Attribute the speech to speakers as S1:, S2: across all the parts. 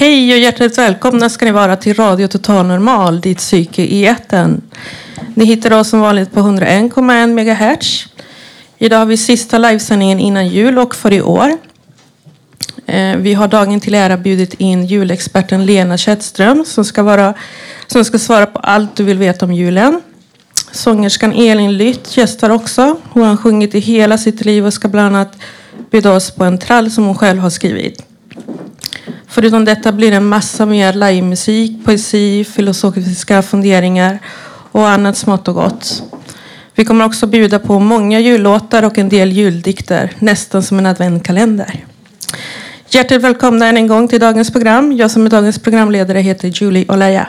S1: Hej och hjärtligt välkomna ska ni vara till Radio Total Normal, ditt psyke i eten. Ni hittar oss som vanligt på 101,1 MHz. Idag har vi sista livesändningen innan jul och för i år. Eh, vi har dagen till ära bjudit in julexperten Lena Kättström som ska, vara, som ska svara på allt du vill veta om julen. Sångerskan Elin Lytt gästar också. Hon har sjungit i hela sitt liv och ska bland annat bjuda oss på en trall som hon själv har skrivit. Förutom detta blir det en massa mer livemusik, poesi, filosofiska funderingar och annat smått och gott. Vi kommer också bjuda på många jullåtar och en del juldikter, nästan som en adventkalender. Hjärtligt välkomna än en gång till dagens program. Jag som är dagens programledare heter Julie Olaya.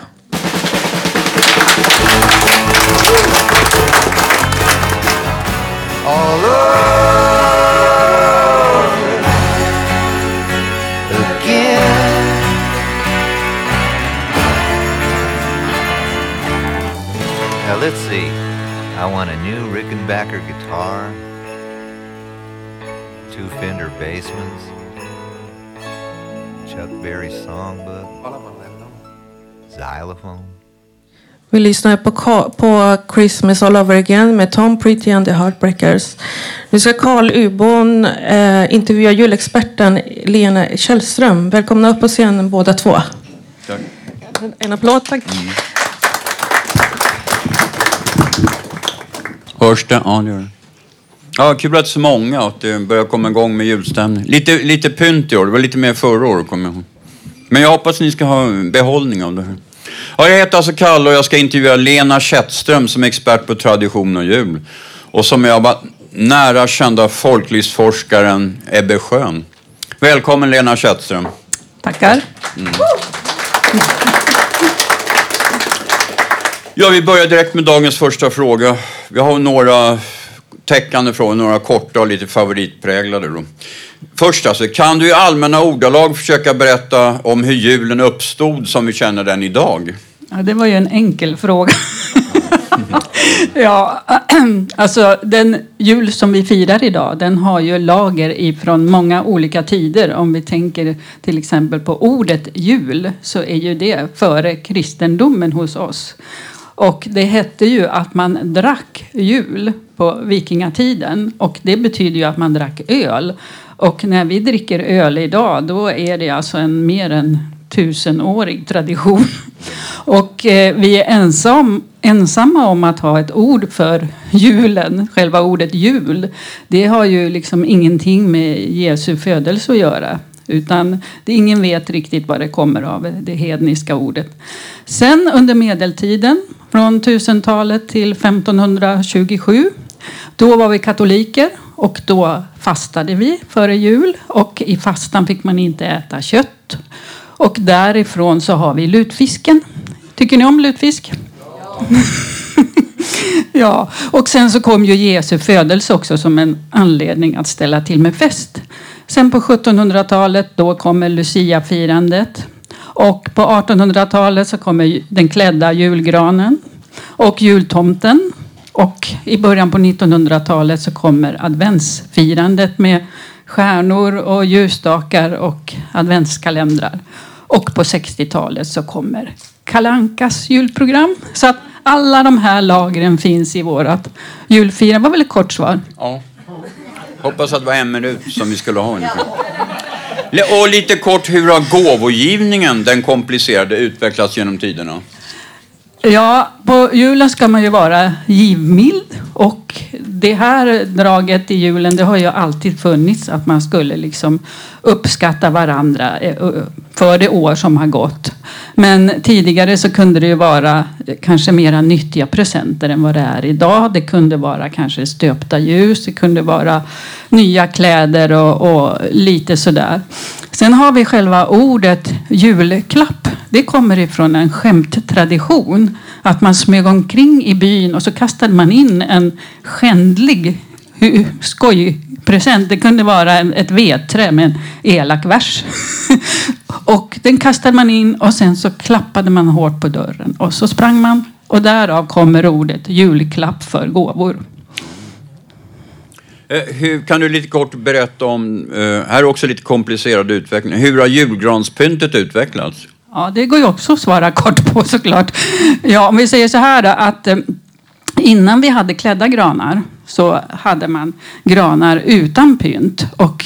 S2: I want a new Rickenbacker guitar, two Fender Bassmans, Chuck Berry songbook, xylophone.
S1: Vi lyssnar på, på Christmas All Over Again med Tom Pretty and the Heartbreakers. Nu ska Carl Ubon eh, intervjua julexperten Lena Källström. Välkomna upp på scenen båda två.
S3: Tack.
S1: En, en applåd, tack.
S3: Hörs det? Ja, det gör det. Ja, kul att så många att det börjar komma igång med julstämning. Lite, lite pynt i år. Det var lite mer förra året, kommer jag ihåg. Men jag hoppas ni ska ha behållning av det här. Ja, jag heter alltså Kalle och jag ska intervjua Lena Källström som är expert på tradition och jul. Och som jag var nära kända folklivsforskaren Ebbe Schön. Välkommen Lena Källström.
S4: Tackar.
S3: Ja, vi börjar direkt med dagens första fråga. Vi har några täckande frågor, några korta och lite favoritpräglade. Då. Först alltså, kan du i allmänna ordalag försöka berätta om hur julen uppstod som vi känner den idag?
S4: Ja, det var ju en enkel fråga. ja, alltså den jul som vi firar idag, den har ju lager ifrån många olika tider. Om vi tänker till exempel på ordet jul så är ju det före kristendomen hos oss. Och det hette ju att man drack jul på vikingatiden och det betyder ju att man drack öl. Och när vi dricker öl idag då är det alltså en mer än tusenårig tradition. Och eh, vi är ensam, ensamma om att ha ett ord för julen, själva ordet jul. Det har ju liksom ingenting med Jesu födelse att göra. Utan det, ingen vet riktigt vad det kommer av, det hedniska ordet. Sen under medeltiden, från 1000-talet till 1527, då var vi katoliker och då fastade vi före jul. Och i fastan fick man inte äta kött. Och därifrån så har vi lutfisken. Tycker ni om lutfisk? ja, och sen så kom ju Jesu födelse också som en anledning att ställa till med fest. Sen på 1700-talet då kommer Lucia-firandet. Och på 1800-talet så kommer den klädda julgranen och jultomten. Och i början på 1900-talet så kommer adventsfirandet med stjärnor och ljusstakar och adventskalendrar. Och på 60-talet så kommer Kalankas julprogram. Så att alla de här lagren finns i vårat julfirande. Det var väl ett kort svar.
S3: Ja. Hoppas att det var en minut som vi skulle ha ungefär. Och lite kort, hur har gåvogivningen, den komplicerade, utvecklats genom tiderna?
S4: Ja, på julen ska man ju vara givmild och det här draget i julen det har ju alltid funnits att man skulle liksom uppskatta varandra eh, för det år som har gått. Men tidigare så kunde det ju vara kanske mera nyttiga presenter än vad det är idag. Det kunde vara kanske stöpta ljus, det kunde vara nya kläder och, och lite sådär. Sen har vi själva ordet julklapp. det kommer ifrån en skämttradition. Att man smög omkring i byn och så kastade man in en skändlig hu- skojpresent. Det kunde vara en, ett vedträ med en elak vers. och den kastade man in och sen så klappade man hårt på dörren. Och så sprang man. Och därav kommer ordet julklapp för gåvor.
S3: Eh, hur, kan du lite kort berätta om, eh, här är också lite komplicerad utveckling, hur har julgranspyntet utvecklats?
S4: Ja, det går ju också att svara kort på såklart. Ja, om vi säger så här då, att eh, innan vi hade klädda granar så hade man granar utan pynt och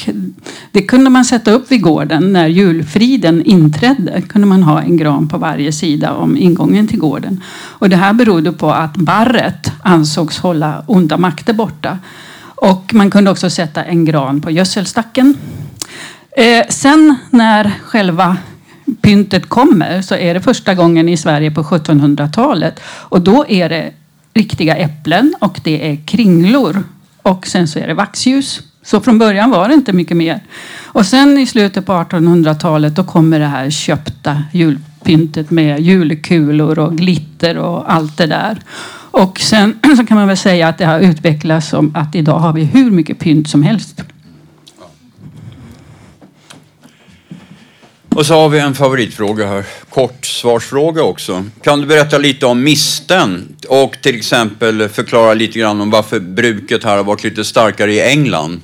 S4: det kunde man sätta upp vid gården när julfriden inträdde. kunde man ha en gran på varje sida om ingången till gården. Och det här berodde på att barret ansågs hålla onda makter borta. Och man kunde också sätta en gran på gödselstacken. Eh, sen när själva pyntet kommer så är det första gången i Sverige på 1700-talet. Och då är det riktiga äpplen och det är kringlor. Och sen så är det vaxljus. Så från början var det inte mycket mer. Och sen i slutet på 1800-talet då kommer det här köpta julpyntet med julkulor och glitter och allt det där. Och sen så kan man väl säga att det har utvecklats som att idag har vi hur mycket pynt som helst.
S3: Och så har vi en favoritfråga här, kort svarsfråga också. Kan du berätta lite om misten och till exempel förklara lite grann om varför bruket här har varit lite starkare i England?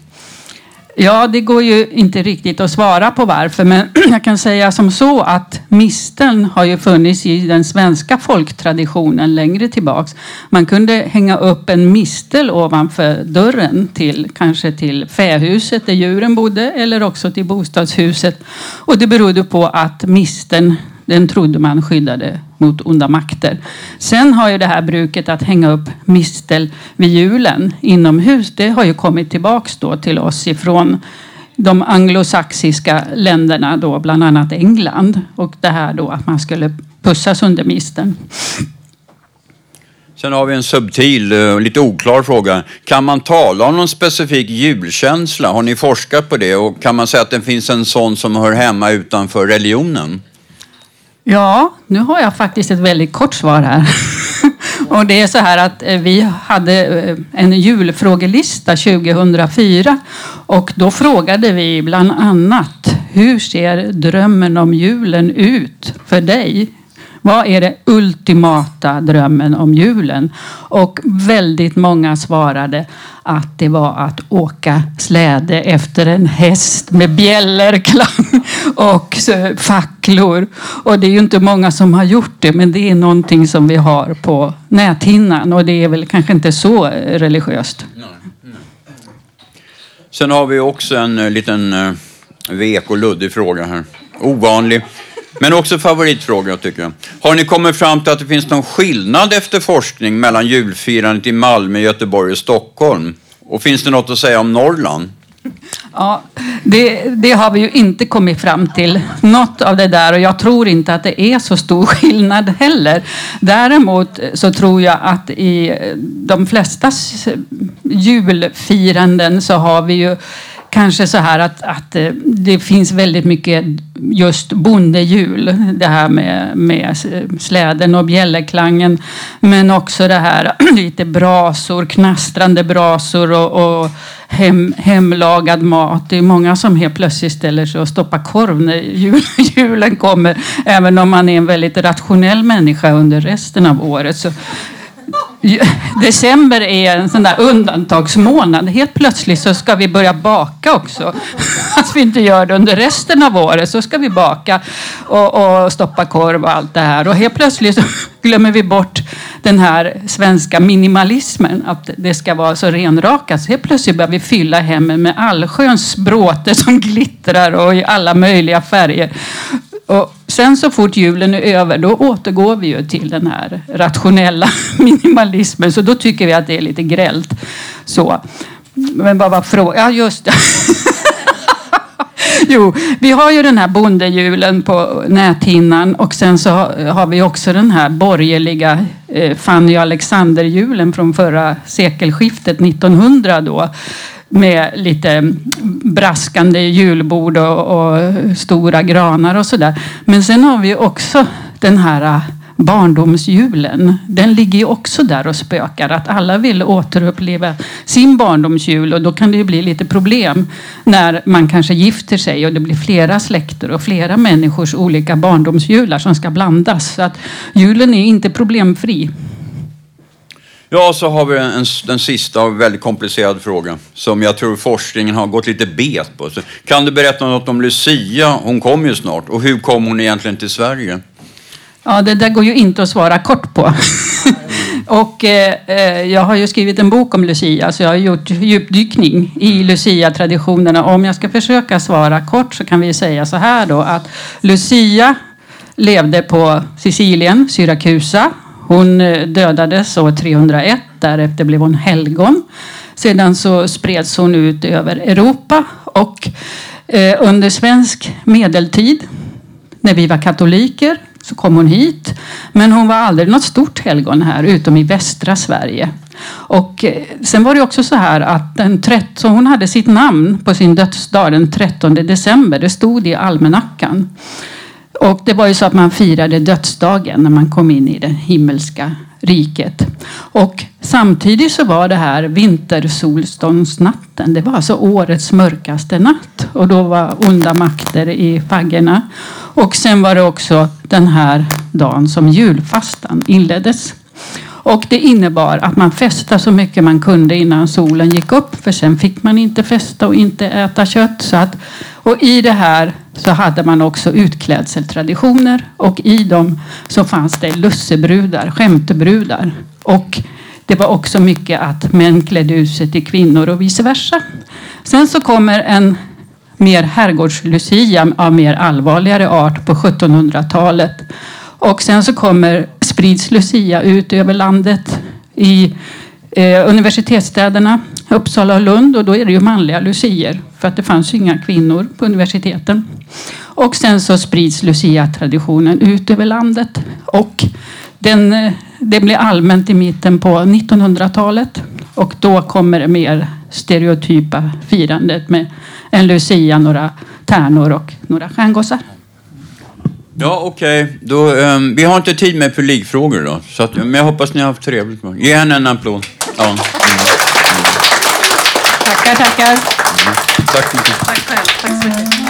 S4: Ja, det går ju inte riktigt att svara på varför, men jag kan säga som så att misteln har ju funnits i den svenska folktraditionen längre tillbaks. Man kunde hänga upp en mistel ovanför dörren till kanske till fähuset där djuren bodde eller också till bostadshuset. Och det berodde på att misteln den trodde man skyddade mot onda makter. Sen har ju det här bruket att hänga upp mistel vid julen inomhus. Det har ju kommit tillbaks då till oss ifrån de anglosaxiska länderna, då, bland annat England. Och det här då att man skulle pussas under misteln.
S3: Sen har vi en subtil, eh, lite oklar fråga. Kan man tala om någon specifik julkänsla? Har ni forskat på det? Och kan man säga att det finns en sån som hör hemma utanför religionen?
S4: Ja, nu har jag faktiskt ett väldigt kort svar här. Och det är så här att eh, vi hade eh, en julfrågelista 2004 och då frågade vi bland annat hur ser drömmen om julen ut för dig? Vad är det ultimata drömmen om julen? Och väldigt många svarade att det var att åka släde efter en häst med bjällerklang och facklor. Och det är ju inte många som har gjort det, men det är någonting som vi har på näthinnan och det är väl kanske inte så religiöst.
S3: Sen har vi också en eh, liten eh, vek och luddig fråga här. Ovanlig. Men också favoritfråga tycker jag. Har ni kommit fram till att det finns någon skillnad efter forskning mellan julfirandet i Malmö, Göteborg och Stockholm? Och finns det något att säga om Norrland?
S4: Ja, det, det har vi ju inte kommit fram till. Något av det där och jag tror inte att det är så stor skillnad heller. Däremot så tror jag att i de flesta julfiranden så har vi ju kanske så här att, att eh, det finns väldigt mycket just bondejul. Det här med, med släden och bjällerklangen. Men också det här lite brasor, knastrande brasor och, och hem, hemlagad mat. Det är många som helt plötsligt ställer sig och stoppar korv när jul, julen kommer. Även om man är en väldigt rationell människa under resten av året. Så December är en sån där undantagsmånad. Helt plötsligt så ska vi börja baka också. Att vi inte gör det under resten av året så ska vi baka och, och stoppa korv och allt det här. Och helt plötsligt så glömmer vi bort den här svenska minimalismen. Att det ska vara så renrakat. Så helt plötsligt börjar vi fylla hemmen med allsköns bråte som glittrar och i alla möjliga färger. Och sen så fort julen är över då återgår vi ju till den här rationella minimalismen. Så då tycker vi att det är lite grällt. Så. Men vad var frågan? Ja just det. Jo, vi har ju den här bondejulen på näthinnan och sen så har vi också den här borgerliga eh, Fanny och Alexander-julen från förra sekelskiftet 1900 då med lite braskande julbord och, och stora granar och sådär. Men sen har vi också den här äh, barndomsjulen. Den ligger ju också där och spökar. Att alla vill återuppleva sin barndomsjul och då kan det ju bli lite problem när man kanske gifter sig och det blir flera släkter och flera människors olika barndomsjular som ska blandas. Så att julen är inte problemfri.
S3: Ja, så har vi en, den sista väldigt komplicerad fråga som jag tror forskningen har gått lite bet på. Så kan du berätta något om Lucia? Hon kommer ju snart. Och hur kom hon egentligen till Sverige?
S4: Ja, det där går ju inte att svara kort på. och eh, eh, jag har ju skrivit en bok om Lucia, så jag har gjort djupdykning i Lucia-traditionerna. Om jag ska försöka svara kort så kan vi säga så här då att Lucia levde på Sicilien, Syrakusa. Hon eh, dödades år 301, därefter blev hon helgon. Sedan så spreds hon ut över Europa och eh, under svensk medeltid när vi var katoliker så kom hon hit. Men hon var aldrig något stort helgon här utom i västra Sverige. Och eh, sen var det också så här att den 13, hon hade sitt namn på sin dödsdag den 13 december. Det stod i almanackan. Och det var ju så att man firade dödsdagen när man kom in i det himmelska riket. Och samtidigt så var det här vintersolståndsnatten. Det var alltså årets mörkaste natt. Och då var onda makter i faggorna. Och sen var det också den här dagen som julfastan inleddes. Och det innebar att man festade så mycket man kunde innan solen gick upp. För sen fick man inte festa och inte äta kött. Så att, och i det här så hade man också utklädseltraditioner. Och i dem så fanns det lussebrudar, skämtebrudar. Och det var också mycket att män klädde ut sig till kvinnor och vice versa. Sen så kommer en mer herrgårdslucia av mer allvarligare art på 1700-talet. Och sen så kommer sprids Lucia ut över landet i eh, universitetsstäderna Uppsala och Lund och då är det ju manliga lucier för att det fanns ju inga kvinnor på universiteten. Och sen så sprids Lucia-traditionen ut över landet och den, eh, det blir allmänt i mitten på 1900-talet och då kommer det mer stereotypa firandet med en lucia, några tärnor och några stjärngossar.
S3: Ja, okej. Okay. Um, ehm, vi har inte tid med publikfrågor då. Så att, men jag hoppas ni har haft trevligt. Ge henne en applåd. Ja. Mm.
S4: Tackar, tackar.
S3: Mm. Tack mycket.
S5: Tack själv. Tack så mycket.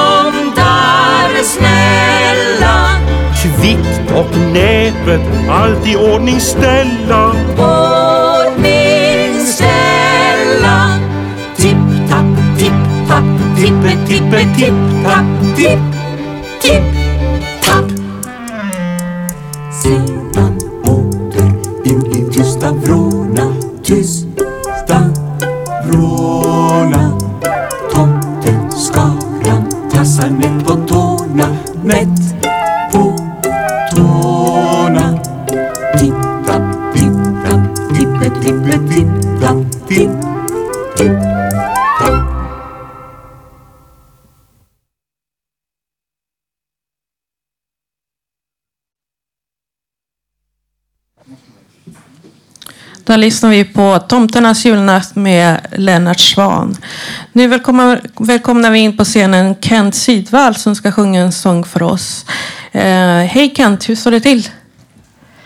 S6: vikt och näpet allt i ordning ställa.
S7: Ordning ställa. Tipp tapp, tipp tapp, tippe tippe tipp tapp, tipp tipp
S5: tapp. Sedan åter in i tysta vrårna tyst
S1: Då lyssnar vi på Tomternas julnatt med Lennart Svan. Nu välkomnar, välkomnar vi in på scenen Kent Sydvall som ska sjunga en sång för oss. Eh, Hej Kent, hur står det till?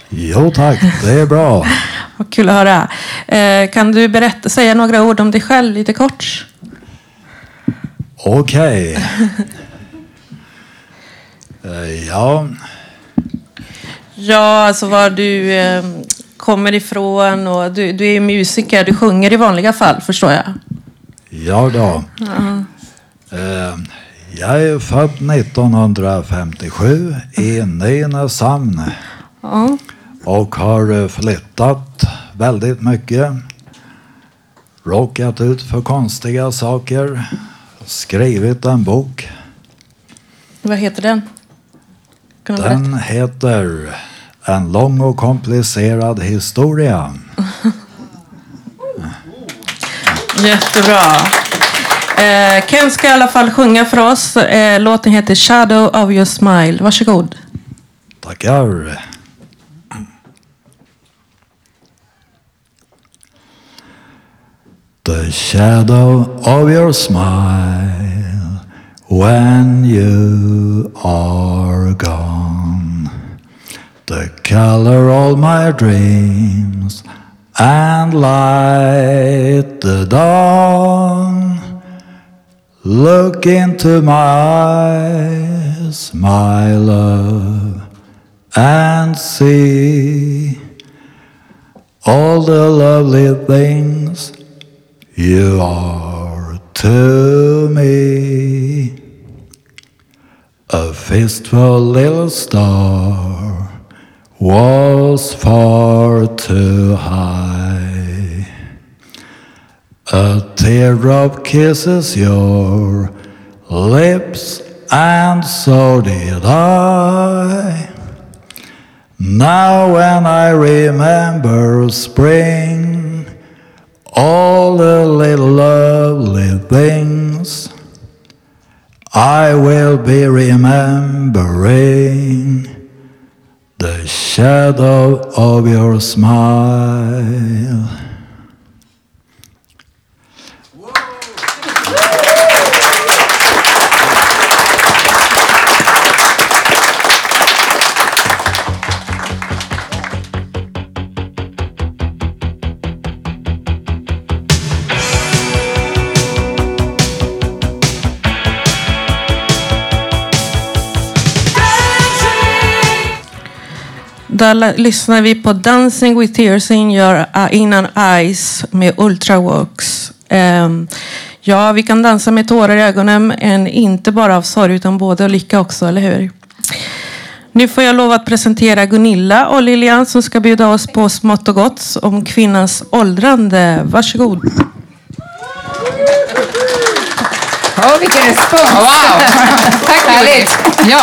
S8: Jo tack, det är bra.
S1: Vad kul att höra. Eh, kan du berätta, säga några ord om dig själv lite kort?
S8: Okej. Eh, Ja,
S1: Ja, alltså var du eh, kommer ifrån och du, du är ju musiker. Du sjunger i vanliga fall förstår jag.
S8: ja då. Eh, Jag är född 1957 i Nynäshamn
S1: Ja.
S8: och har eh, flyttat väldigt mycket. Råkat ut för konstiga saker. Skrivit en bok.
S1: Vad heter den? Du berätta?
S8: Den heter En lång och komplicerad historia.
S1: Jättebra. Eh, Ken ska i alla fall sjunga för oss. Eh, låten heter Shadow of your smile. Varsågod.
S8: Tackar. The shadow of your smile when you are gone. The color of my dreams and light the dawn. Look into my eyes, my love, and see all the lovely things you are to me. A fistful little star was far too high. A teardrop kisses your lips, and so did I. Now, when I remember spring, all the little lovely things, I will be remembering the shadow of your smile.
S1: Där lyssnar vi på Dancing with tears in your uh, eyes med Ultraworks. Um, ehm, ja, vi kan dansa med tårar i ögonen, men inte bara av sorg utan både och lycka också, eller hur? Nu får jag lov att presentera Gunilla och Lilian som ska bjuda oss på smått och gott om kvinnans åldrande. Varsågod.
S9: Åh, vilken respons! Wow! Tack Härligt! Ja,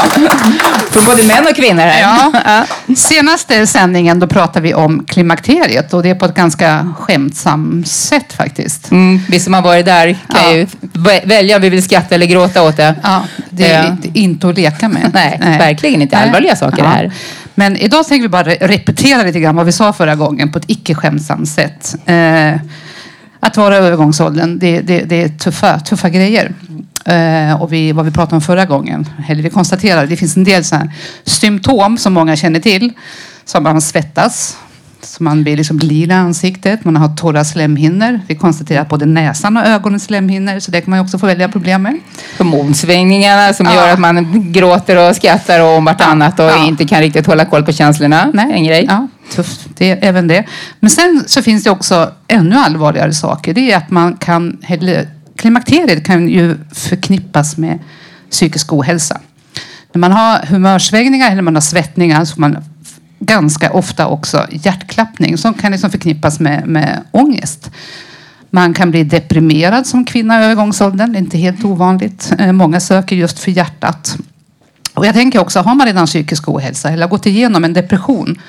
S9: från både män och kvinnor här.
S10: Ja. Senaste sändningen då pratade vi om klimakteriet och det är på ett ganska skämtsamt sätt faktiskt.
S9: Mm, vi som har varit där kan
S10: Ja.
S9: ju vä- välja om vi vill skratta eller gråta åt det.
S10: Ja, det är
S9: Ja.
S10: inte- att leka med.
S9: Nej, verkligen inte. Allvarliga saker det här.
S10: Men idag tänker vi bara re- repetera lite grann vad vi sa förra gången på ett icke skämtsamt sätt. Eh, att vara i övergångsåldern, det, det, det är tuffa, tuffa grejer. Eh, och vi, vad vi pratade om förra gången, eller vi konstaterade, det finns en del så här symptom som många känner till. Som man svettas, så man blir liksom lila i ansiktet, man har torra slemhinnor. Vi konstaterar att både näsan och ögonens slemhinnor, så det kan man också få välja problem med.
S9: Hormonsvängningarna som
S10: Ja.
S9: gör att man gråter och skrattar och om vartannat och
S10: Ja.
S9: inte kan riktigt hålla koll på känslorna.
S10: Nej.
S9: En grej.
S10: Ja, tufft. Det är även det. Men sen så finns det också ännu allvarligare saker. Det är att man kan, klimakteriet kan ju förknippas med psykisk ohälsa. När man har humörsvängningar eller man har svettningar så får man ganska ofta också hjärtklappning som kan liksom förknippas med, med ångest. Man kan bli deprimerad som kvinna i övergångsåldern. Det är inte helt ovanligt. Eh, många söker just för hjärtat. Och jag tänker också, har man redan psykisk ohälsa eller har gått igenom en depression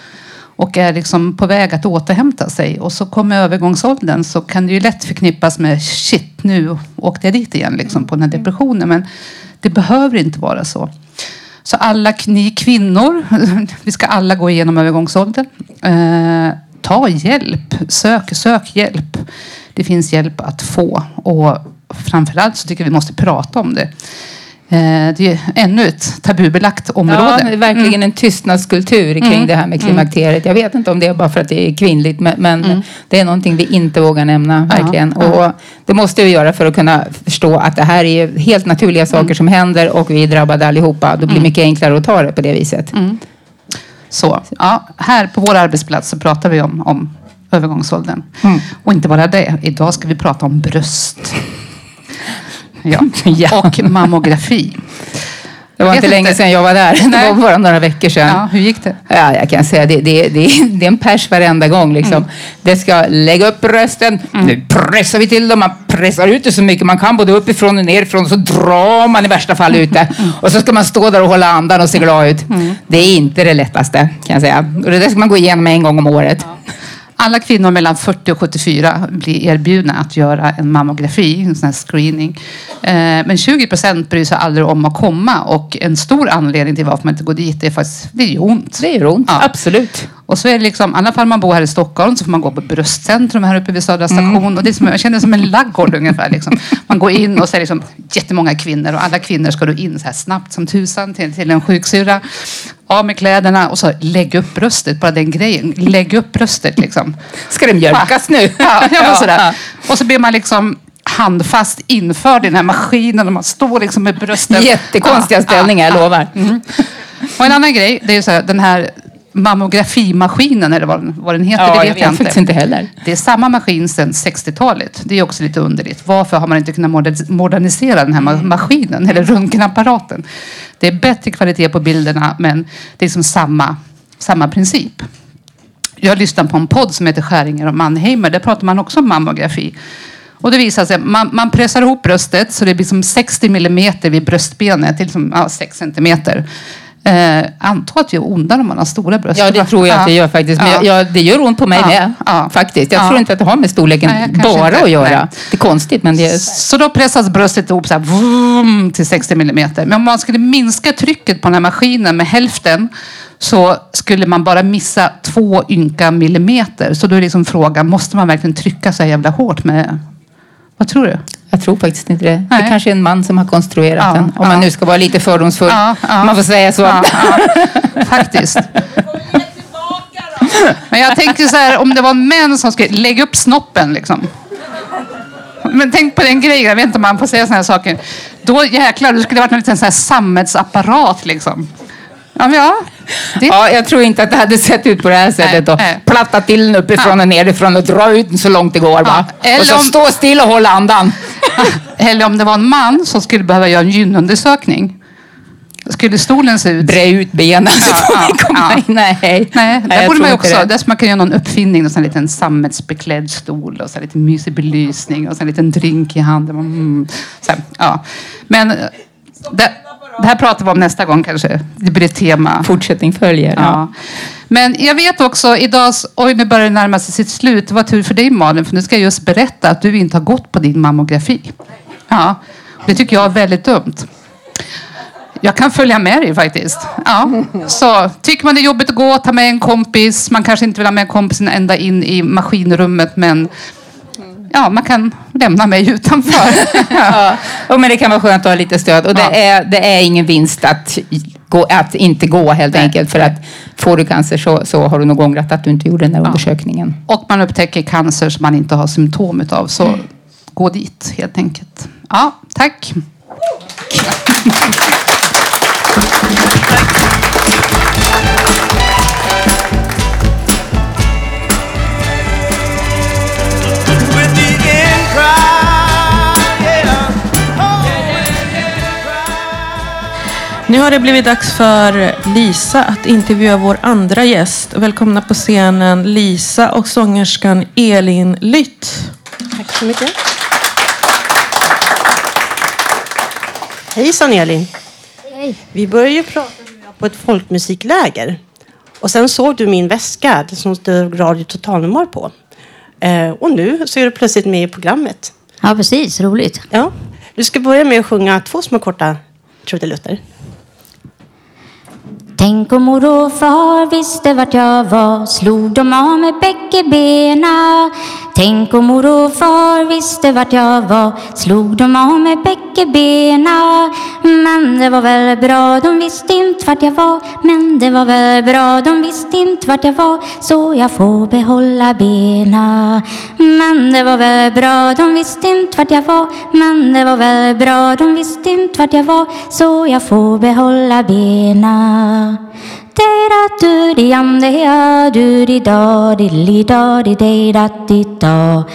S10: och är liksom på väg att återhämta sig och så kommer övergångsåldern så kan det ju lätt förknippas med shit, nu åkte jag dit igen liksom, på den här depressionen. Men det behöver inte vara så. Så alla ni kvinnor, vi ska alla gå igenom övergångsåldern. Eh, ta hjälp, sök, sök hjälp. Det finns hjälp att få och framförallt så tycker jag vi måste prata om det. Eh, det är ännu ett tabubelagt
S9: Ja,
S10: område.
S9: det är verkligen en tystnadskultur kring
S10: Mm.
S9: det här med klimakteriet. Jag vet inte om det är bara för att det är kvinnligt, men, men det är någonting vi inte vågar nämna,
S10: Ja,
S9: verkligen.
S10: ja.
S9: Och det måste vi göra för att kunna förstå att det här är helt naturliga saker som händer och vi är drabbade allihopa. Då blir det mycket enklare att ta det på det viset.
S10: Så, ja, här på vår arbetsplats så pratar vi om, om övergångsåldern.
S9: Mm.
S10: Och inte bara det, idag ska vi prata om bröst. Ja.
S9: Ja.
S10: Och mammografi.
S9: Det var inte länge
S10: inte.
S9: sedan jag var där. Det
S10: Nej.
S9: var bara några veckor sedan.
S10: Ja, hur gick det?
S9: Ja, jag kan säga det, det, det, det är en pers varenda gång. Liksom.
S10: Mm.
S9: Det ska lägga upp brösten. Nu pressar vi till dem. Man pressar ut det så mycket man kan, både uppifrån och nerifrån. Så drar man i värsta fall ut det.
S10: Mm.
S9: Och så ska man stå där och hålla andan och se glad ut. Det är inte det lättaste, kan jag säga. Och det där ska man gå igenom en gång om året.
S10: Alla kvinnor mellan 40 och 74 blir erbjudna att göra en mammografi, en sån screening. Eh, Men 20 procent bryr sig aldrig om att komma och en stor anledning till varför man inte går dit är faktiskt, det gör ont.
S9: Det gör ont,
S10: Ja.
S9: absolut.
S10: Och så är det liksom, i alla fall man bor här i Stockholm så får man gå på bröstcentrum här uppe vid Södra
S9: Mm.
S10: station. Och det är som, jag känner det som en laggård ungefär. Liksom. Man går in och så är det liksom jättemånga kvinnor och alla kvinnor ska då in så här snabbt som tusan till, till en sjuksyrra. Av med kläderna och så lägg upp bröstet, bara den grejen. Lägg upp bröstet liksom.
S9: Ska det mjölkas nu?
S10: Ja, ja, sådär.
S9: Ja.
S10: Och så blir man liksom handfast införd i den här maskinen och man står liksom med brösten.
S9: Jättekonstiga
S10: Ja,
S9: ställningar, jag lovar.
S10: och en annan grej, det är så här, den här mammografimaskinen eller vad den, vad den heter,
S9: Ja,
S10: det
S9: jag
S10: vet jag,
S9: vet faktiskt inte heller.
S10: Det är samma maskin sedan 60-talet. Det är också lite underligt. Varför har man inte kunnat moder- modernisera den här ma- maskinen eller röntgenapparaten? Det är bättre kvalitet på bilderna men det är liksom samma, samma princip. Jag lyssnade på en podd som heter Skäringer och Mannheimer. Där pratar man också om mammografi. Och det visar sig, man, man pressar ihop bröstet så det blir som 60 millimeter vid bröstbenet till som, ja, 6 centimeter. Eh, antar att det gör ondare om man har stora bröst.
S9: Ja, det tror jag att det gör faktiskt. Men
S10: Ja.
S9: jag, det gör ont på mig
S10: Ja,
S9: med.
S10: ja.
S9: Faktiskt. Jag
S10: Ja.
S9: tror inte att det har med storleken
S10: Nej,
S9: bara
S10: inte.
S9: att göra.
S10: Nej.
S9: Det är konstigt, men det är...
S10: Så då pressas bröstet ihop så här, vroom, till 60 millimeter. Men om man skulle minska trycket på den här maskinen med hälften så skulle man bara missa två ynka millimeter. Så då är liksom frågan, måste man verkligen trycka så här jävla hårt med... Vad tror du?
S9: Jag tror faktiskt inte det. Det
S10: Nej.
S9: kanske är en man som har konstruerat
S10: Ja,
S9: den. Om
S10: ja.
S9: man nu ska vara lite fördomsfull.
S10: Ja.
S9: Man får säga så.
S10: Faktiskt. Men jag tänker så här, om det var män som skulle lägga upp snoppen liksom. Men tänk på den grejen, jag vet inte om man får säga sådana här saker. Då jäklar, det skulle varit en liten sån här sammetsapparat liksom. Ja, ja. Det,
S9: Ja, jag tror inte att det hade sett ut på det här sättet.
S10: Nej.
S9: platta till den uppifrån och nerifrån och dra ut den så långt det går. Va?
S10: eller
S9: Och så
S10: om-
S9: stå still och hålla andan.
S10: Eller om det var en man som skulle behöva göra en gynundersökning. Skulle stolen se ut?
S9: Bre ut benen så
S10: Ja,
S9: får
S10: ja,
S9: komma
S10: ja.
S9: in. Nej,
S10: Nej, där
S9: jag
S10: borde man ju också, där skulle man kunna göra någon uppfinning, en liten sammetsbeklädd stol och så lite mysig belysning och så en liten drink i handen. Mm. Så här, ja. Men eh, det, här pratar vi om nästa gång kanske. Det blir ett tema.
S9: Fortsättning följer. Ja.
S10: Ja. Men jag vet också idag, oj nu börjar det närma sig sitt slut. Det var tur för dig Malin, för nu ska jag just berätta att du inte har gått på din mammografi. Ja, det tycker jag är väldigt dumt. Jag kan följa med dig faktiskt. Ja. Så tycker man det är jobbigt att gå, ta med en kompis. Man kanske inte vill ha med kompisen ända in i maskinrummet, men ja, man kan lämna mig utanför.
S9: Ja. Ja, men det kan vara skönt att ha lite stöd. Och det,
S10: Ja.
S9: är, det är ingen vinst att, gå, att inte gå helt
S10: Nej.
S9: enkelt. För att får du cancer så, så har du nog ångrat att du inte gjorde den där undersökningen.
S10: och man upptäcker cancer som man inte har symptom utav. Så gå dit helt enkelt. Ja, tack.
S5: With
S1: Nu har det blivit dags för Lisa att intervjua vår andra gäst. Välkomna på scenen Lisa och sångerskan Elin Lytt.
S11: Tack så mycket. Hejsan Elin.
S12: Hej.
S11: Vi började ju prata på ett folkmusikläger. Och sen såg du min väska som stod Radio Totalnormal på. Eh, och nu så är du plötsligt med i programmet.
S12: Ja, precis. Roligt.
S11: Ja. Du ska börja med att sjunga två små korta trudelutter.
S12: Tänk om mor och far visste vart jag var Slog de av mig bägge bena Tänk om mor och far visste vart jag var. Slog de av mig bägge bena Men det var väl bra, de visste inte vart jag var. Men det var väl bra, de visste inte vart jag var. Så jag får behålla bena Men det var väl bra, de visste inte vart jag var. Men det var väl bra, de visste inte vart jag var. Så jag får behålla bena Dera duri andea da dori li dori dera tito.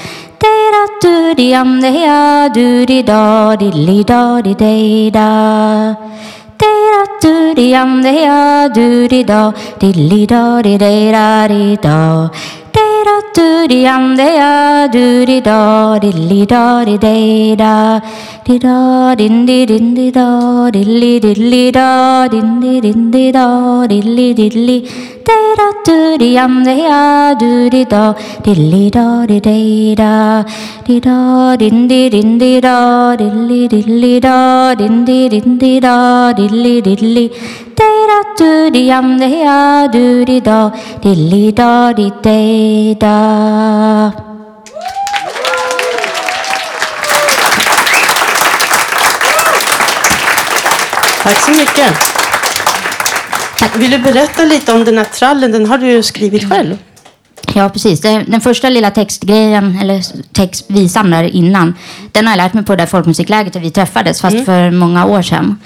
S12: Dera duri andea da dori li dori dera. Dera duri andea da dori li da dera da do di um de ya do di da di li da di de da di da din di din di da di li di li da din di din di da di li di li da do di um da ya do di da di li da di da da di do din di din di da di li di li da din di din di da di li di li da da do di um da ya do di da di li da di da da
S11: Tack så mycket. Vill du berätta lite om den här trallen? Den har du skrivit själv.
S12: Ja, precis. Den första lilla textgrejen, eller textvisan där innan, den har jag lärt mig på det där folkmusikläget där vi träffades, fast för många år sedan.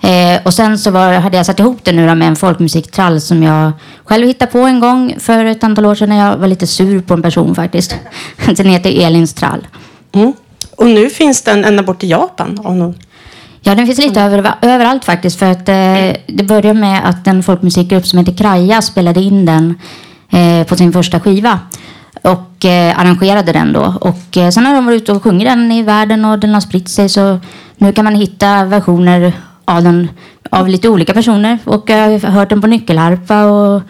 S12: Eh, och sen så var, hade jag satt ihop det nu med en folkmusiktrall som jag själv hittade på en gång för ett antal år sedan när jag var lite sur på en person faktiskt. Den heter Elins trall.
S11: Mm. Och nu finns den ända bort till Japan. Av någon...
S12: Ja, den finns lite över, överallt faktiskt. För att eh, det började med att en folkmusikgrupp som heter Kraja spelade in den eh, på sin första skiva. Och eh, arrangerade den då. Och eh, sen har de varit ute och sjungit den i världen och den har spritt sig. Så nu kan man hitta versioner av den av lite olika personer. Och jag har hört den på nyckelharpa och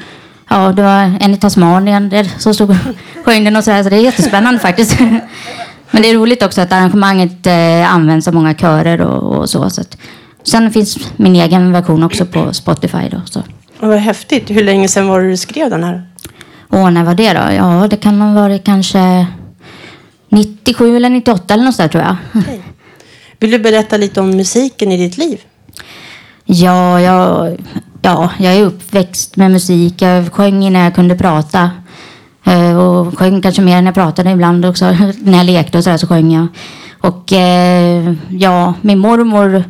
S12: ja, det var en i Tasmanien där som stod och sjöng den och sådär. Så det är jättespännande faktiskt. Men det är roligt också att arrangemanget eh, används av många körer och, och så. så att, sen finns min egen version också på Spotify. Då, så.
S11: Och vad häftigt. Hur länge sedan var det du skrev den här?
S12: Och när var det då? Ja, det kan ha varit kanske 97 eller 98 eller något sådär tror jag.
S11: Vill du berätta lite om musiken i ditt liv?
S12: Ja, jag, ja, jag är uppväxt med musik. Jag sjöng innan jag kunde prata. Eh, Och sjöng kanske mer än jag pratade ibland också. När jag lekte och sådär så sjöng jag. Och eh, ja, min mormor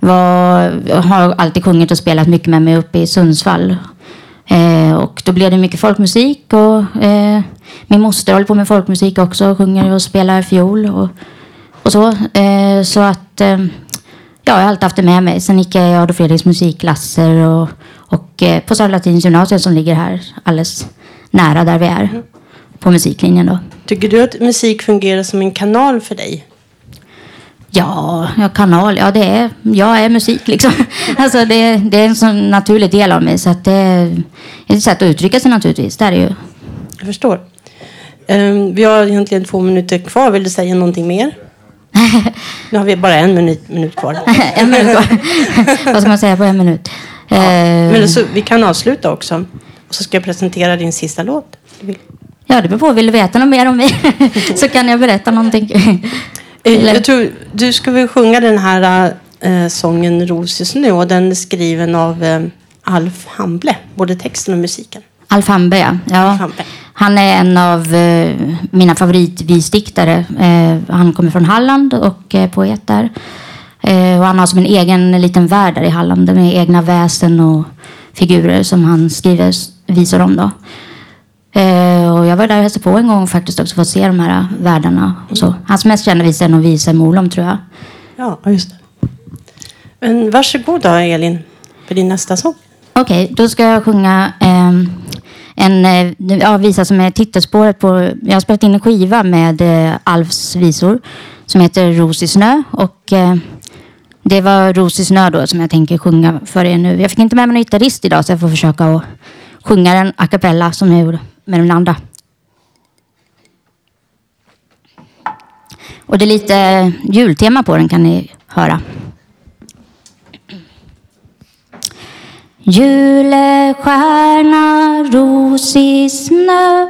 S12: var, har alltid sjungit och spelat mycket med mig uppe i Sundsvall. Eh, och då blev det mycket folkmusik. Och, eh, min moster håller på med folkmusik också. Sjunger och spelar fiol. Och, och så. Eh, så att eh, ja, jag har alltid haft det med mig. Sen gick jag i Adolf Fredriks musikklasser och, och eh, på Södra Latins gymnasium som ligger här alldeles nära där vi är. På musiklinjen då.
S11: Tycker du att musik fungerar som en kanal för dig?
S12: Ja, ja, kanal. Ja, det är, jag är musik liksom. Alltså det, det är en sån naturlig del av mig. Så att det är ett sätt att uttrycka sig naturligtvis. Det är det ju.
S11: Jag förstår. Ehm, vi har egentligen två minuter kvar. Vill du säga någonting mer? nu har vi bara en minut, minut kvar.
S12: en minut kvar. Vad ska man säga på en minut? Eh,
S11: Men så, vi kan avsluta också. Och så ska jag presentera din sista låt.
S12: Ja, det beror på. Vill du veta något mer om mig så kan jag berätta någonting.
S11: Eh, Jag tror du ska väl sjunga den här eh, sången Ros i snö. Och den är skriven av eh, Alf Hamble. Både texten och musiken.
S12: Alf Hambe, ja. ja. Han är en av eh, mina favoritvisdiktare. Eh, han kommer från Halland och är poet där. Eh, och han har som en egen liten värld där i Halland med egna väsen och figurer som han skriver visor om. Då. Eh, och jag var där och hälsade på en gång faktiskt också för att se de här världarna. Och så. Hans mest kända visa är nog Visa i Molom tror jag.
S11: Ja, just det. Men varsågod då, Elin. för din nästa sång.
S12: Okej, då ska jag sjunga ehm, en eh, ja, visa som är titelspåret på... Jag har spelat in en skiva med eh, Alfs visor som heter Ros i snö. Och, eh, det var Ros i snö då som jag tänker sjunga för er nu. Jag fick inte med mig någon gitarrist idag så jag får försöka att sjunga den a cappella som jag gjorde med den andra. Och det är lite jultema på den kan ni höra. Julestjärna, ros i snö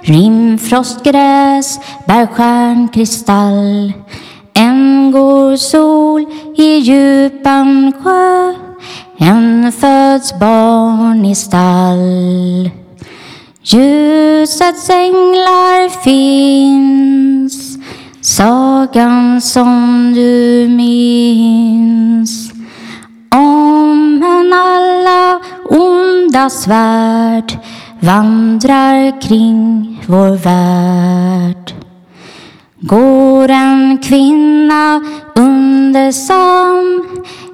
S12: Rimfrostgräs, bärstjärnkristall En går sol i djupan sjö en föds barn i stall. Ljusets änglar finns. Sagan som du minns. Om en alla onda svärd vandrar kring vår värld. Går en kvinna undersam,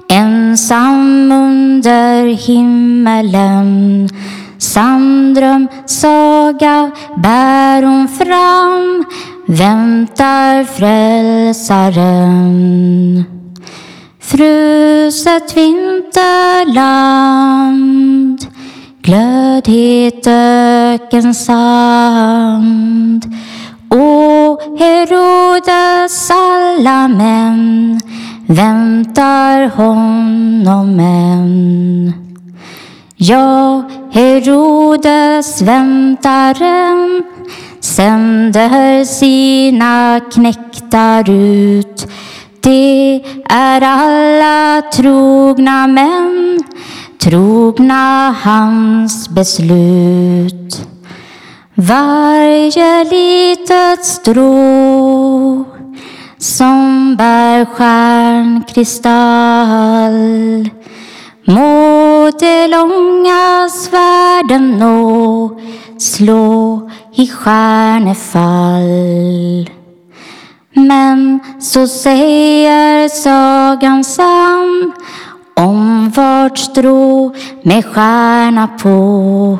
S12: ensam under himmelen. Sandröm saga bär hon fram, väntar frälsaren. Fruset vinterland Glödhet ökensand O Herodes alla män väntar honom än. Ja, Herodes väntaren sänder sina knektar ut det är alla trogna män, trogna hans beslut. Varje litet strå som bär stjärnkristall må de långa svärden nå, slå i stjärnefall. Men så säger sagan sann om vart strå med stjärna på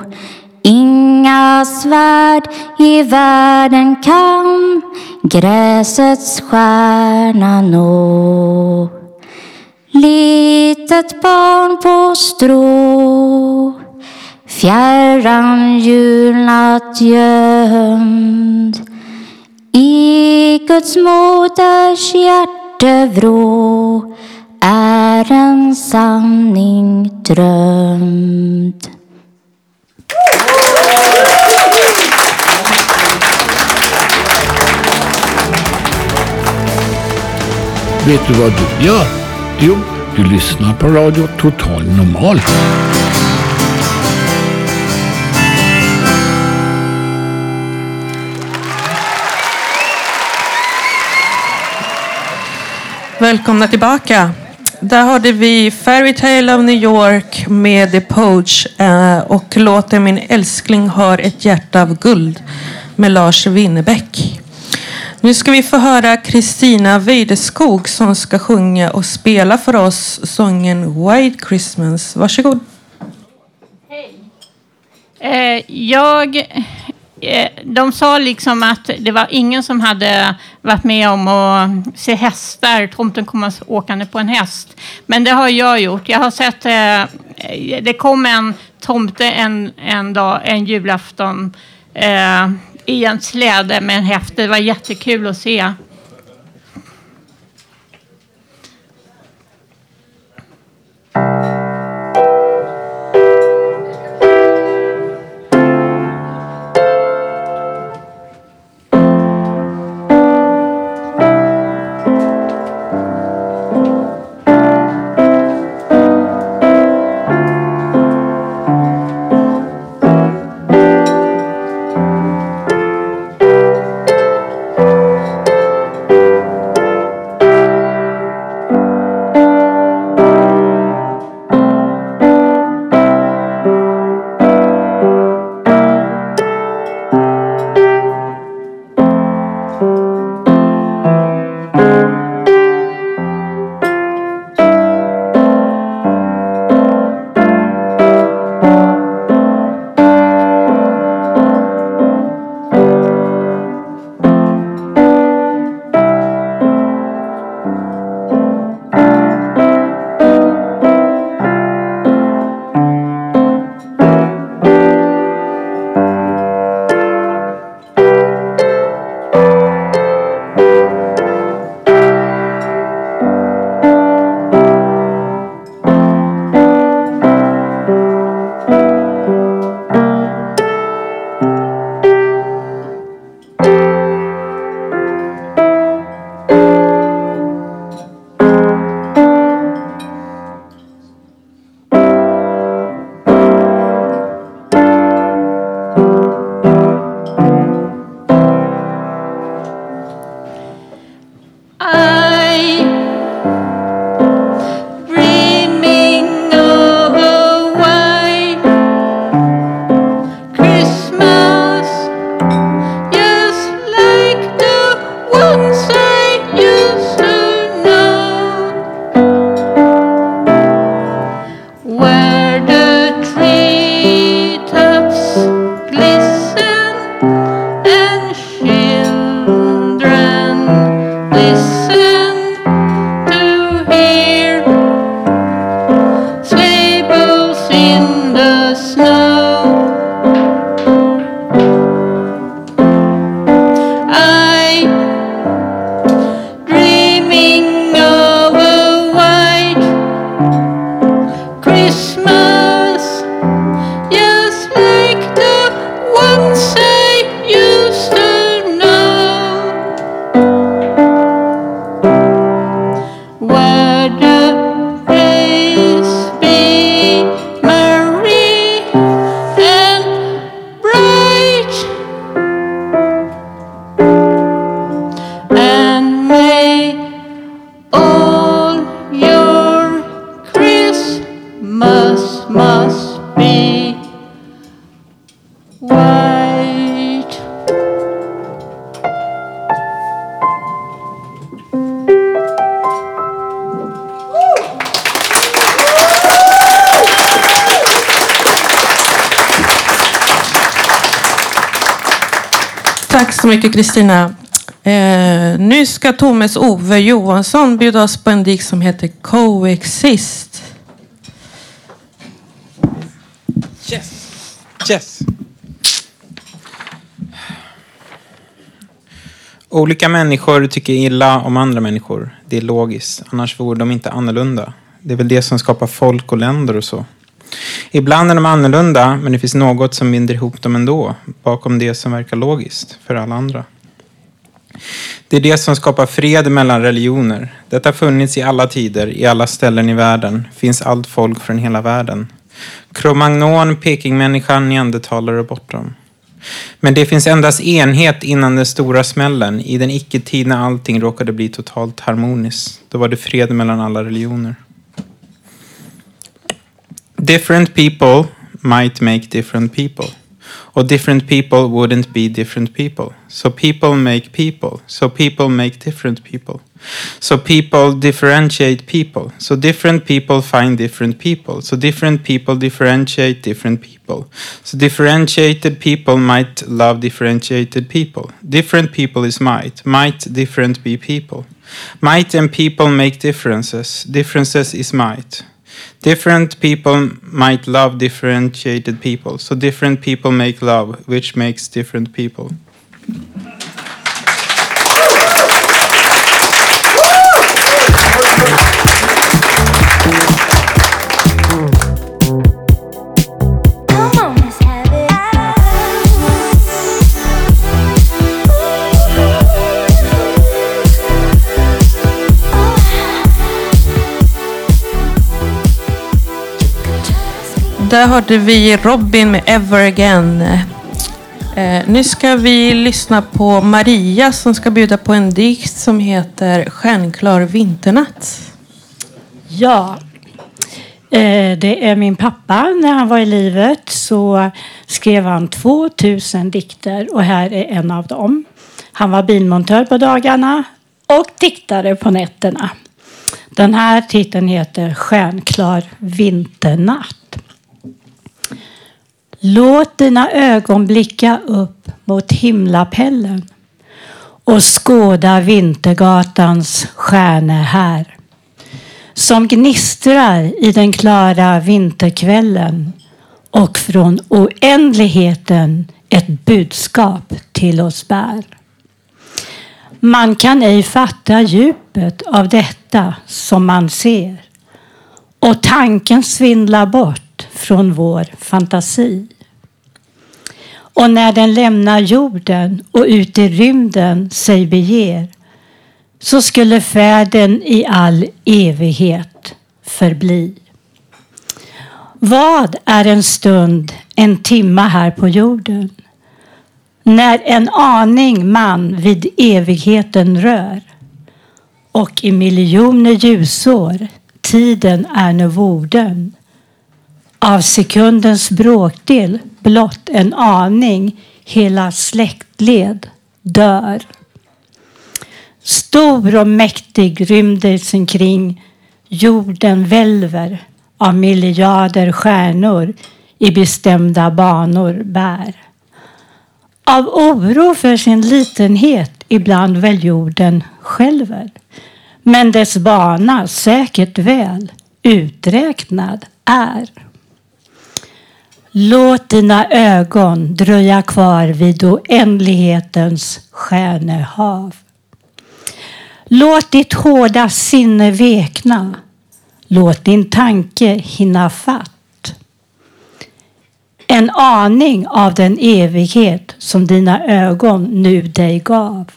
S12: Inga svärd i världen kan gräsets stjärna nå. Litet barn på strå fjärran julnatt gömd i Guds moders hjärtevrå är en sanning drömd.
S13: Vet du vad du gör? Jo, du lyssnar på Radio Total Normal.
S1: Välkomna tillbaka. Där hörde vi Fairytale of New York med The Poach eh, och låten Min älskling har ett hjärta av guld med Lars Winnerbäck. Nu ska vi få höra Kristina Weideskog som ska sjunga och spela för oss sången White Christmas. Varsågod.
S14: Eh, jag, Eh, de sa liksom att det var ingen som hade varit med om att se hästar, tomten komma åkande på en häst. Men det har jag gjort. Jag har sett, eh, det kom en tomte en, en dag, en julafton, eh, i en släde med en häst. Det var jättekul att se.
S1: Tack så mycket Kristina. Eh, nu ska Thomas Ove Johansson bjuda oss på en dikt som heter Coexist.
S15: Yes. Yes. Olika människor tycker illa om andra människor. Det är logiskt, annars vore de inte annorlunda. Det är väl det som skapar folk och länder och så. Ibland är de annorlunda, men det finns något som binder ihop dem ändå, bakom det som verkar logiskt för alla andra. Det är det som skapar fred mellan religioner. Detta har funnits i alla tider, i alla ställen i världen. finns allt folk från hela världen. Kromagnon, Pekingmänniskan, neandertalare och bortom. Men det finns endast enhet innan den stora smällen, i den icke-tid när allting råkade bli totalt harmoniskt. Då var det fred mellan alla religioner. Different people might make different people. Or different people wouldn't be different people. So people make people. So people make different people. So people differentiate people. So different people find different people. So different people differentiate different people. So differentiated people might love differentiated people. Different people is might. Might different be people. Might and people make differences. Differences is might. Different people might love differentiated people. So different people make love, which makes different people.
S1: Där hörde vi Robin med Ever Again. Eh, nu ska vi lyssna på Maria som ska bjuda på en dikt som heter Stjärnklar vinternatt.
S16: Ja, eh, det är min pappa. När han var i livet så skrev han 2000 dikter och här är en av dem. Han var bilmontör på dagarna och diktare på nätterna. Den här titeln heter Stjärnklar vinternatt. Låt dina ögon blicka upp mot himlapellen och skåda Vintergatans stjärnor här. Som gnistrar i den klara vinterkvällen och från oändligheten ett budskap till oss bär. Man kan ej fatta djupet av detta som man ser och tanken svindlar bort från vår fantasi. Och när den lämnar jorden och ut i rymden sig beger så skulle färden i all evighet förbli. Vad är en stund, en timma här på jorden? När en aning man vid evigheten rör och i miljoner ljusår tiden är nu vorden av sekundens bråkdel blott en aning hela släktled dör. Stor och mäktig rymden kring jorden välver av miljarder stjärnor i bestämda banor bär. Av oro för sin litenhet ibland väl jorden skälver. Men dess bana säkert väl uträknad är. Låt dina ögon dröja kvar vid oändlighetens stjärnehav. Låt ditt hårda sinne vekna. Låt din tanke hinna fatt. En aning av den evighet som dina ögon nu dig gav.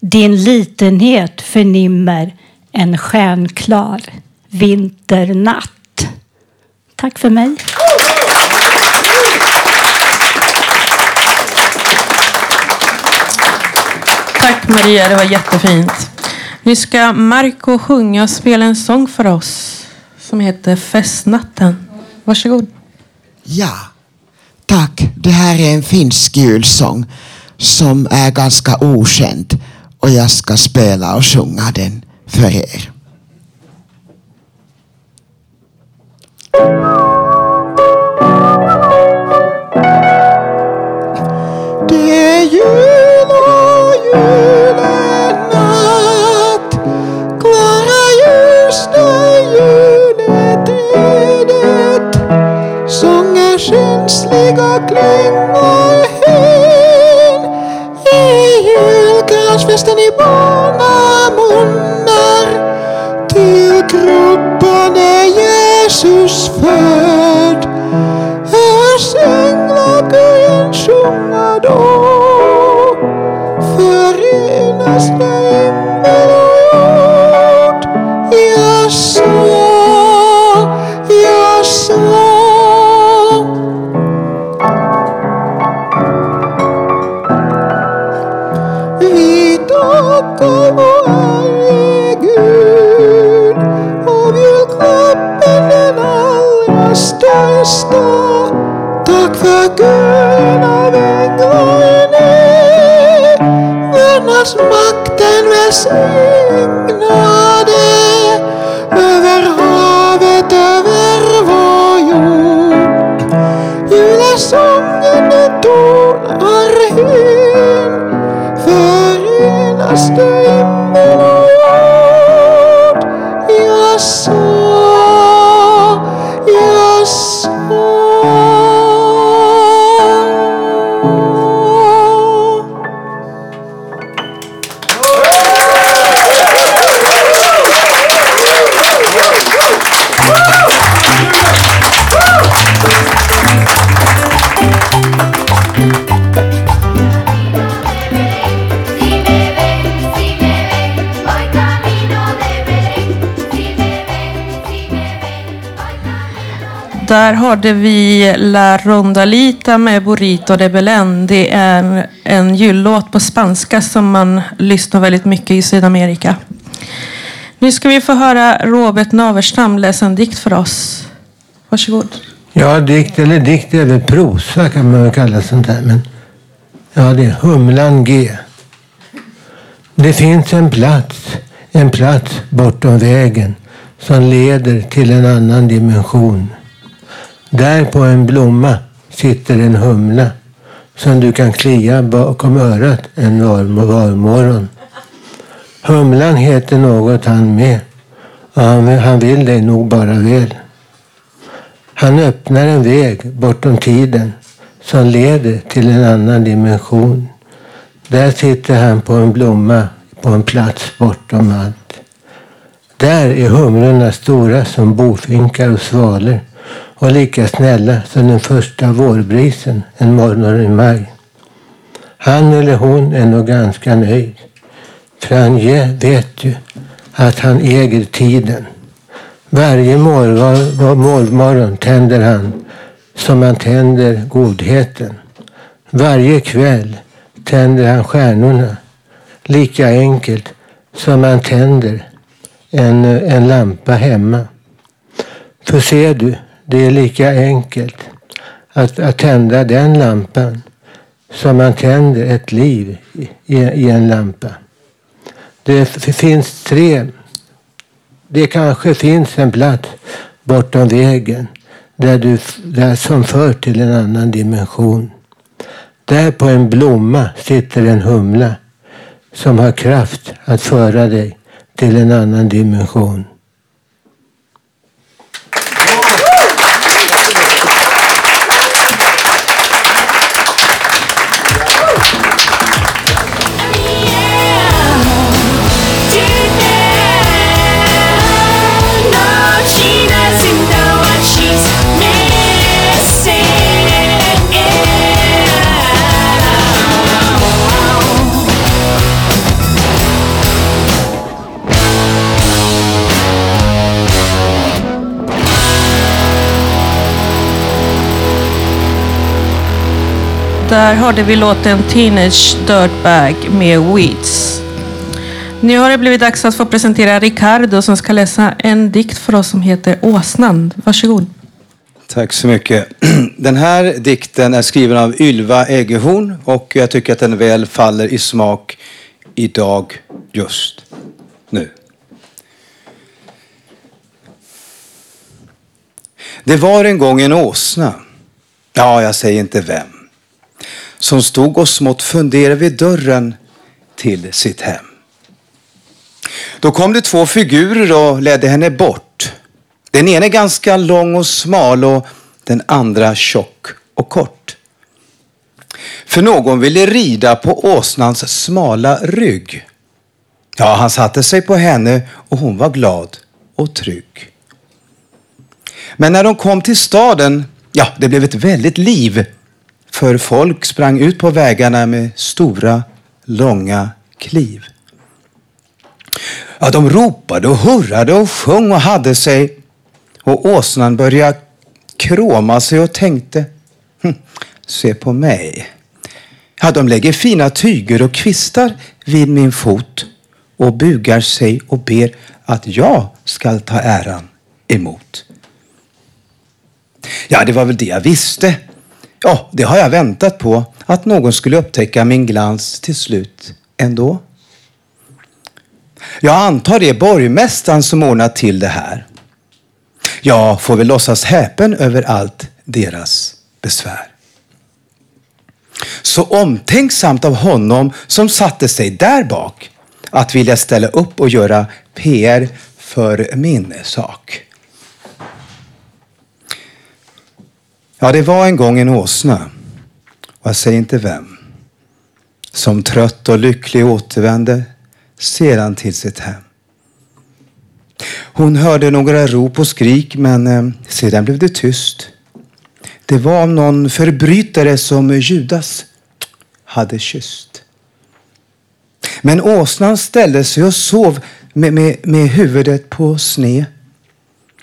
S16: Din litenhet förnimmer en stjärnklar vinternatt. Tack för mig.
S1: Tack Maria, det var jättefint. Nu ska Marco sjunga och spela en sång för oss som heter Festnatten. Varsågod.
S17: Ja, tack. Det här är en finsk julsång som är ganska okänd och jag ska spela och sjunga den för er. Schläger. Där
S1: hörde vi La Rondalita med Burrito de Belén. Det är en, en jullåt på spanska som man lyssnar väldigt mycket i Sydamerika. Nu ska vi få höra Robert Naverstam läsa en dikt för oss. Varsågod.
S18: Ja, dikt eller dikt är väl prosa kan man väl kalla sånt där. Men ja, det är Humlan G. Det finns en plats, en plats bortom vägen som leder till en annan dimension. Där på en blomma sitter en humla som du kan klia bakom örat en var- valmorgon. Humlan heter något han med och han, han vill dig nog bara väl. Han öppnar en väg bortom tiden som leder till en annan dimension. Där sitter han på en blomma på en plats bortom allt. Där är humlorna stora som bofinkar och svalor och lika snälla som den första vårbrisen en morgon i maj. Han eller hon är nog ganska nöjd. Franje vet ju att han äger tiden. Varje morgon, morgon tänder han som man tänder godheten. Varje kväll tänder han stjärnorna lika enkelt som man tänder en, en lampa hemma. För ser du, det är lika enkelt att, att tända den lampan som man tänder ett liv i, i en lampa. Det finns tre, det kanske finns en plats bortom vägen där du, där som för till en annan dimension. Där på en blomma sitter en humla som har kraft att föra dig till en annan dimension.
S1: Där hörde vi låten Teenage Dirtbag med Weeds. Nu har det blivit dags att få presentera Ricardo som ska läsa en dikt för oss som heter Åsnan. Varsågod.
S19: Tack så mycket. Den här dikten är skriven av Ylva Eggehorn och jag tycker att den väl faller i smak idag just nu. Det var en gång en åsna, ja, jag säger inte vem, som stod och smått funderade vid dörren till sitt hem. Då kom det två figurer och ledde henne bort. Den ene ganska lång och smal och den andra tjock och kort. För någon ville rida på åsnans smala rygg. Ja, han satte sig på henne och hon var glad och trygg. Men när de kom till staden, ja, det blev ett väldigt liv. För folk sprang ut på vägarna med stora, långa kliv. Ja, de ropade och hurrade och sjöng och hade sig. Och åsnan började kråma sig och tänkte, hm, se på mig. Ja, de lägger fina tyger och kvistar vid min fot och bugar sig och ber att jag skall ta äran emot. Ja, det var väl det jag visste. Ja, det har jag väntat på, att någon skulle upptäcka min glans till slut ändå. Jag antar det är borgmästaren som ordnat till det här. Jag får väl låtsas häpen över allt deras besvär. Så omtänksamt av honom som satte sig där bak att vilja ställa upp och göra PR för min sak. Ja, det var en gång en åsna, och jag säger inte vem, som trött och lycklig återvände sedan till sitt hem. Hon hörde några rop och skrik, men eh, sedan blev det tyst. Det var om någon förbrytare som Judas hade kysst. Men åsnan ställde sig och sov med, med, med huvudet på sne.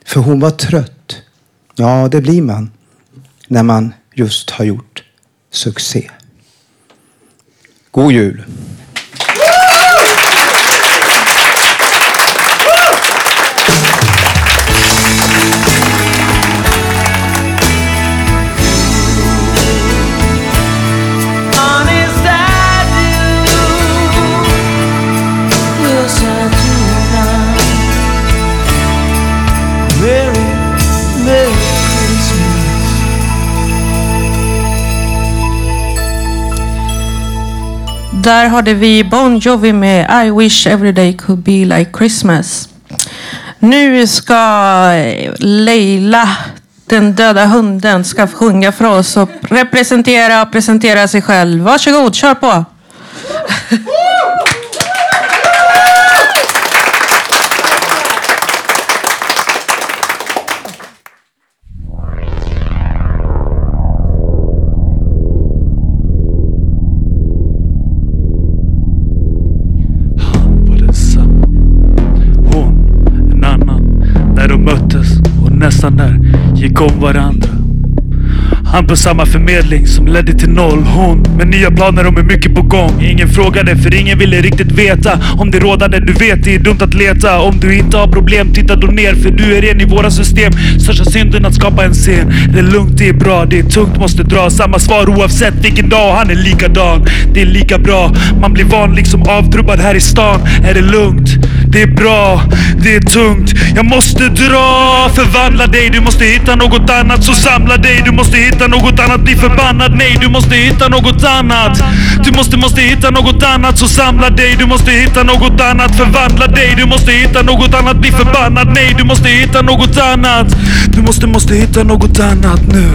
S19: För hon var trött. Ja, det blir man när man just har gjort succé. God jul!
S1: Där hade vi Bon Jovi med I wish every day could be like Christmas. Nu ska eh, Leila, den döda hunden, ska sjunga för oss och representera och presentera sig själv. Varsågod, kör på!
S20: gick om varandra. Han på samma förmedling som ledde till noll. Hon med nya planer och med mycket på gång. Ingen frågade för ingen ville riktigt veta om det rådande. Du vet det är dumt att leta. Om du inte har problem titta då ner för du är ren i våra system. Största synden att skapa en scen. Det är lugnt, det är bra, det är tungt, måste dra. Samma svar oavsett vilken dag. Han är likadan. Det är lika bra. Man blir van liksom avtrubbad här i stan. Är det lugnt? Det är bra, det är tungt. Jag måste dra, förvandla dig. Du måste hitta något annat. Så samla dig. Du måste hitta något annat. Bli förbannad. Nej, du måste hitta något annat. Du måste, måste hitta något annat. Så samla dig. Du måste hitta något annat. Förvandla dig. Du måste hitta något annat. Bli förbannad. Nej, du måste hitta något annat. Du måste, måste hitta något annat nu.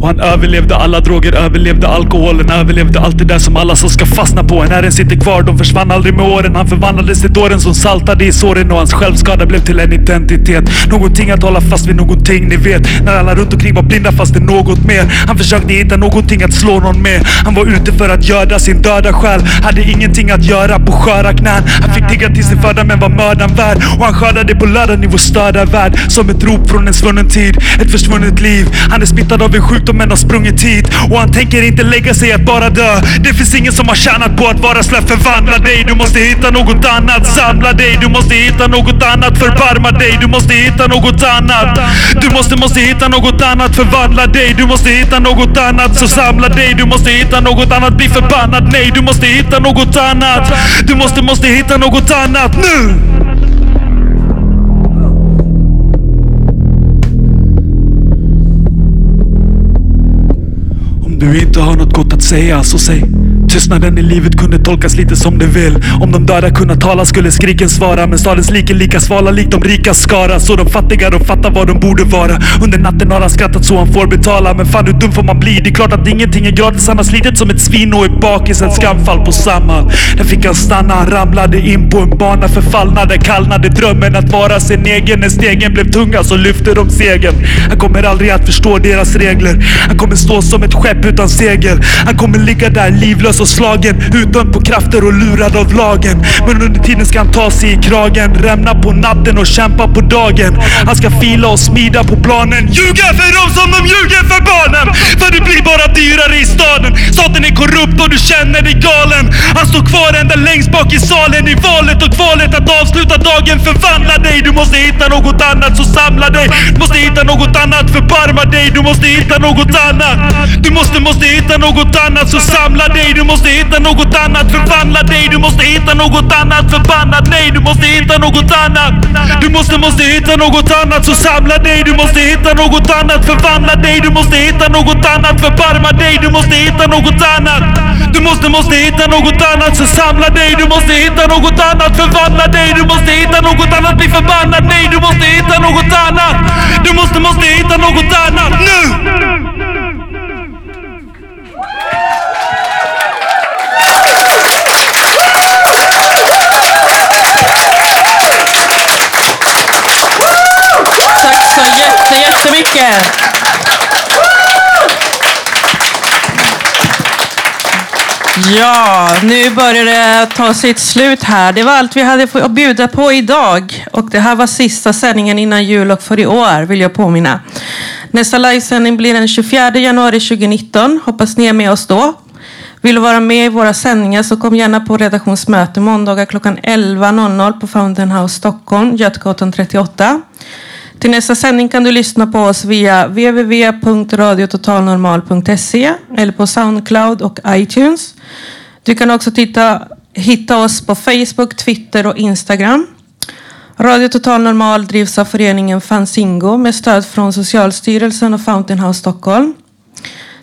S20: Och han överlevde alla droger, överlevde alkoholen, överlevde allt det där som alla som ska fastna på. En Herren sitter kvar, de försvann aldrig med åren. Han förvandlades till dåren som saltade i såren och hans självskada blev till en identitet. Någonting att hålla fast vid, någonting ni vet. När alla runt omkring var blinda fast det något mer. Han försökte hitta någonting att slå någon med. Han var ute för att göda sin döda själ. Hade ingenting att göra på sköra knän. Han fick tigga till sin föda men var mördaren värd. Och han skördade på lördagen i vår störda värld. Som ett rop från en svunnen tid, ett försvunnet liv. Han är smittad av en sjukdom men har sprungit hit. Och han tänker inte lägga sig att bara dö. Det finns ingen som har tjänat på att vara slö. Förvandla dig, du måste hitta något annat. Samla dig, du måste hitta något annat. Förbarma dig, du måste hitta något annat. Du måste, måste hitta något annat. Förvandla dig, du måste hitta något annat. Så samla dig, du måste hitta något annat. Bli förbannad, nej, du måste hitta något annat. Du måste, måste hitta något annat nu. Du inte har något gott att säga så säg. Tystnaden i livet kunde tolkas lite som det vill. Om de döda kunna tala skulle skriken svara. Men stadens lik är lika svala likt de rika skara. Så de fattiga de fattar vad de borde vara. Under natten har han skrattat så han får betala. Men fan hur dum får man bli? Det är klart att ingenting är gratis. Han har slitit som ett svin och är bakis. Ett skamfall på Samhall. Där fick han stanna. Han ramlade in på en bana förfallnade. Kallnade drömmen att vara sin egen. När stegen blev tunga så lyfte de segern. Han kommer aldrig att förstå deras regler. Han kommer stå som ett skepp utan segel. Han kommer ligga där livlös och slagen. utdömd på krafter och lurad av lagen. Men under tiden ska han ta sig i kragen. Rämna på natten och kämpa på dagen. Han ska fila och smida på planen. Ljuga för dem som de ljuger för barnen. För det blir bara dyrare i staden. Staten är korrupt och du känner dig galen. Han står kvar ända längst bak i salen. I valet och kvalet att avsluta dagen. Förvandla dig. Du måste hitta något annat så samla dig. Du måste hitta något annat. Förbarma dig. Du måste hitta något annat. Du måste, måste hitta något annat så samla dig. Du måste hitta något annat. Förvandla dig. Du måste hitta något annat. Förbannat nej. Du måste hitta något annat. Du måste, måste hitta något annat så samla dig. Du måste hitta något annat. Förvandla dig. Du måste hitta något annat. Förbarma dig. Du måste hitta något annat. Du måste, måste hitta något annat så samla dig. Du måste hitta något annat. Förvandla dig. Du måste hitta något annat. Bli förbannad. Nej, du måste hitta något annat. Du måste, måste hitta något annat nu.
S1: Tack så jätte, jättemycket. Ja, nu börjar det ta sitt slut här. Det var allt vi hade att bjuda på idag. Och det här var sista sändningen innan jul och för i år, vill jag påminna. Nästa livesändning blir den 24 januari 2019. Hoppas ni är med oss då. Vill du vara med i våra sändningar så kom gärna på redaktionsmöte måndagar klockan 11.00 på Fountain House Stockholm, Götgatan 38. Till nästa sändning kan du lyssna på oss via www.radiototalnormal.se eller på Soundcloud och iTunes. Du kan också titta, hitta oss på Facebook, Twitter och Instagram. Radio Total Normal drivs av föreningen Fanzingo med stöd från Socialstyrelsen och Fountain House Stockholm.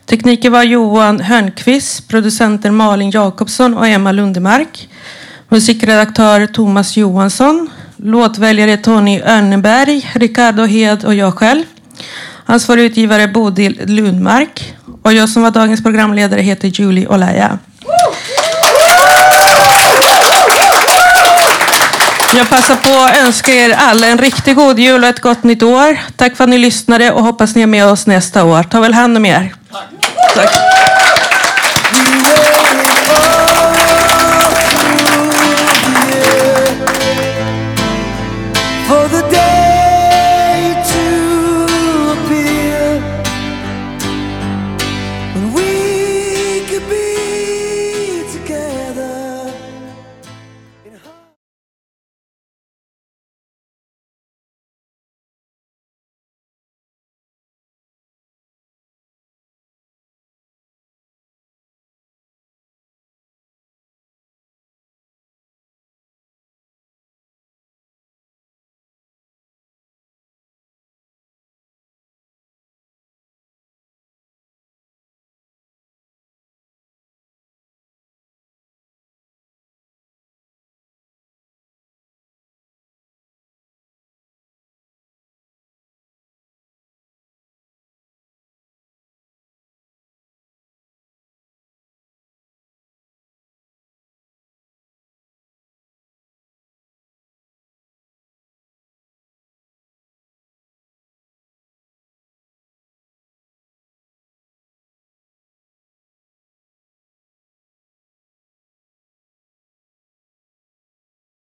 S1: Tekniker var Johan Hörnqvist, producenter Malin Jakobsson och Emma Lundemark. Musikredaktör Thomas Johansson. Låtväljare Tony Örneberg, Ricardo Hed och jag själv. Ansvarig utgivare Bodil Lundmark. Och jag som var dagens programledare heter Julie Olaya. Jag passar på att önska er alla en riktigt god jul och ett gott nytt år. Tack för att ni lyssnade och hoppas ni är med oss nästa år. Ta väl hand om er. Tack.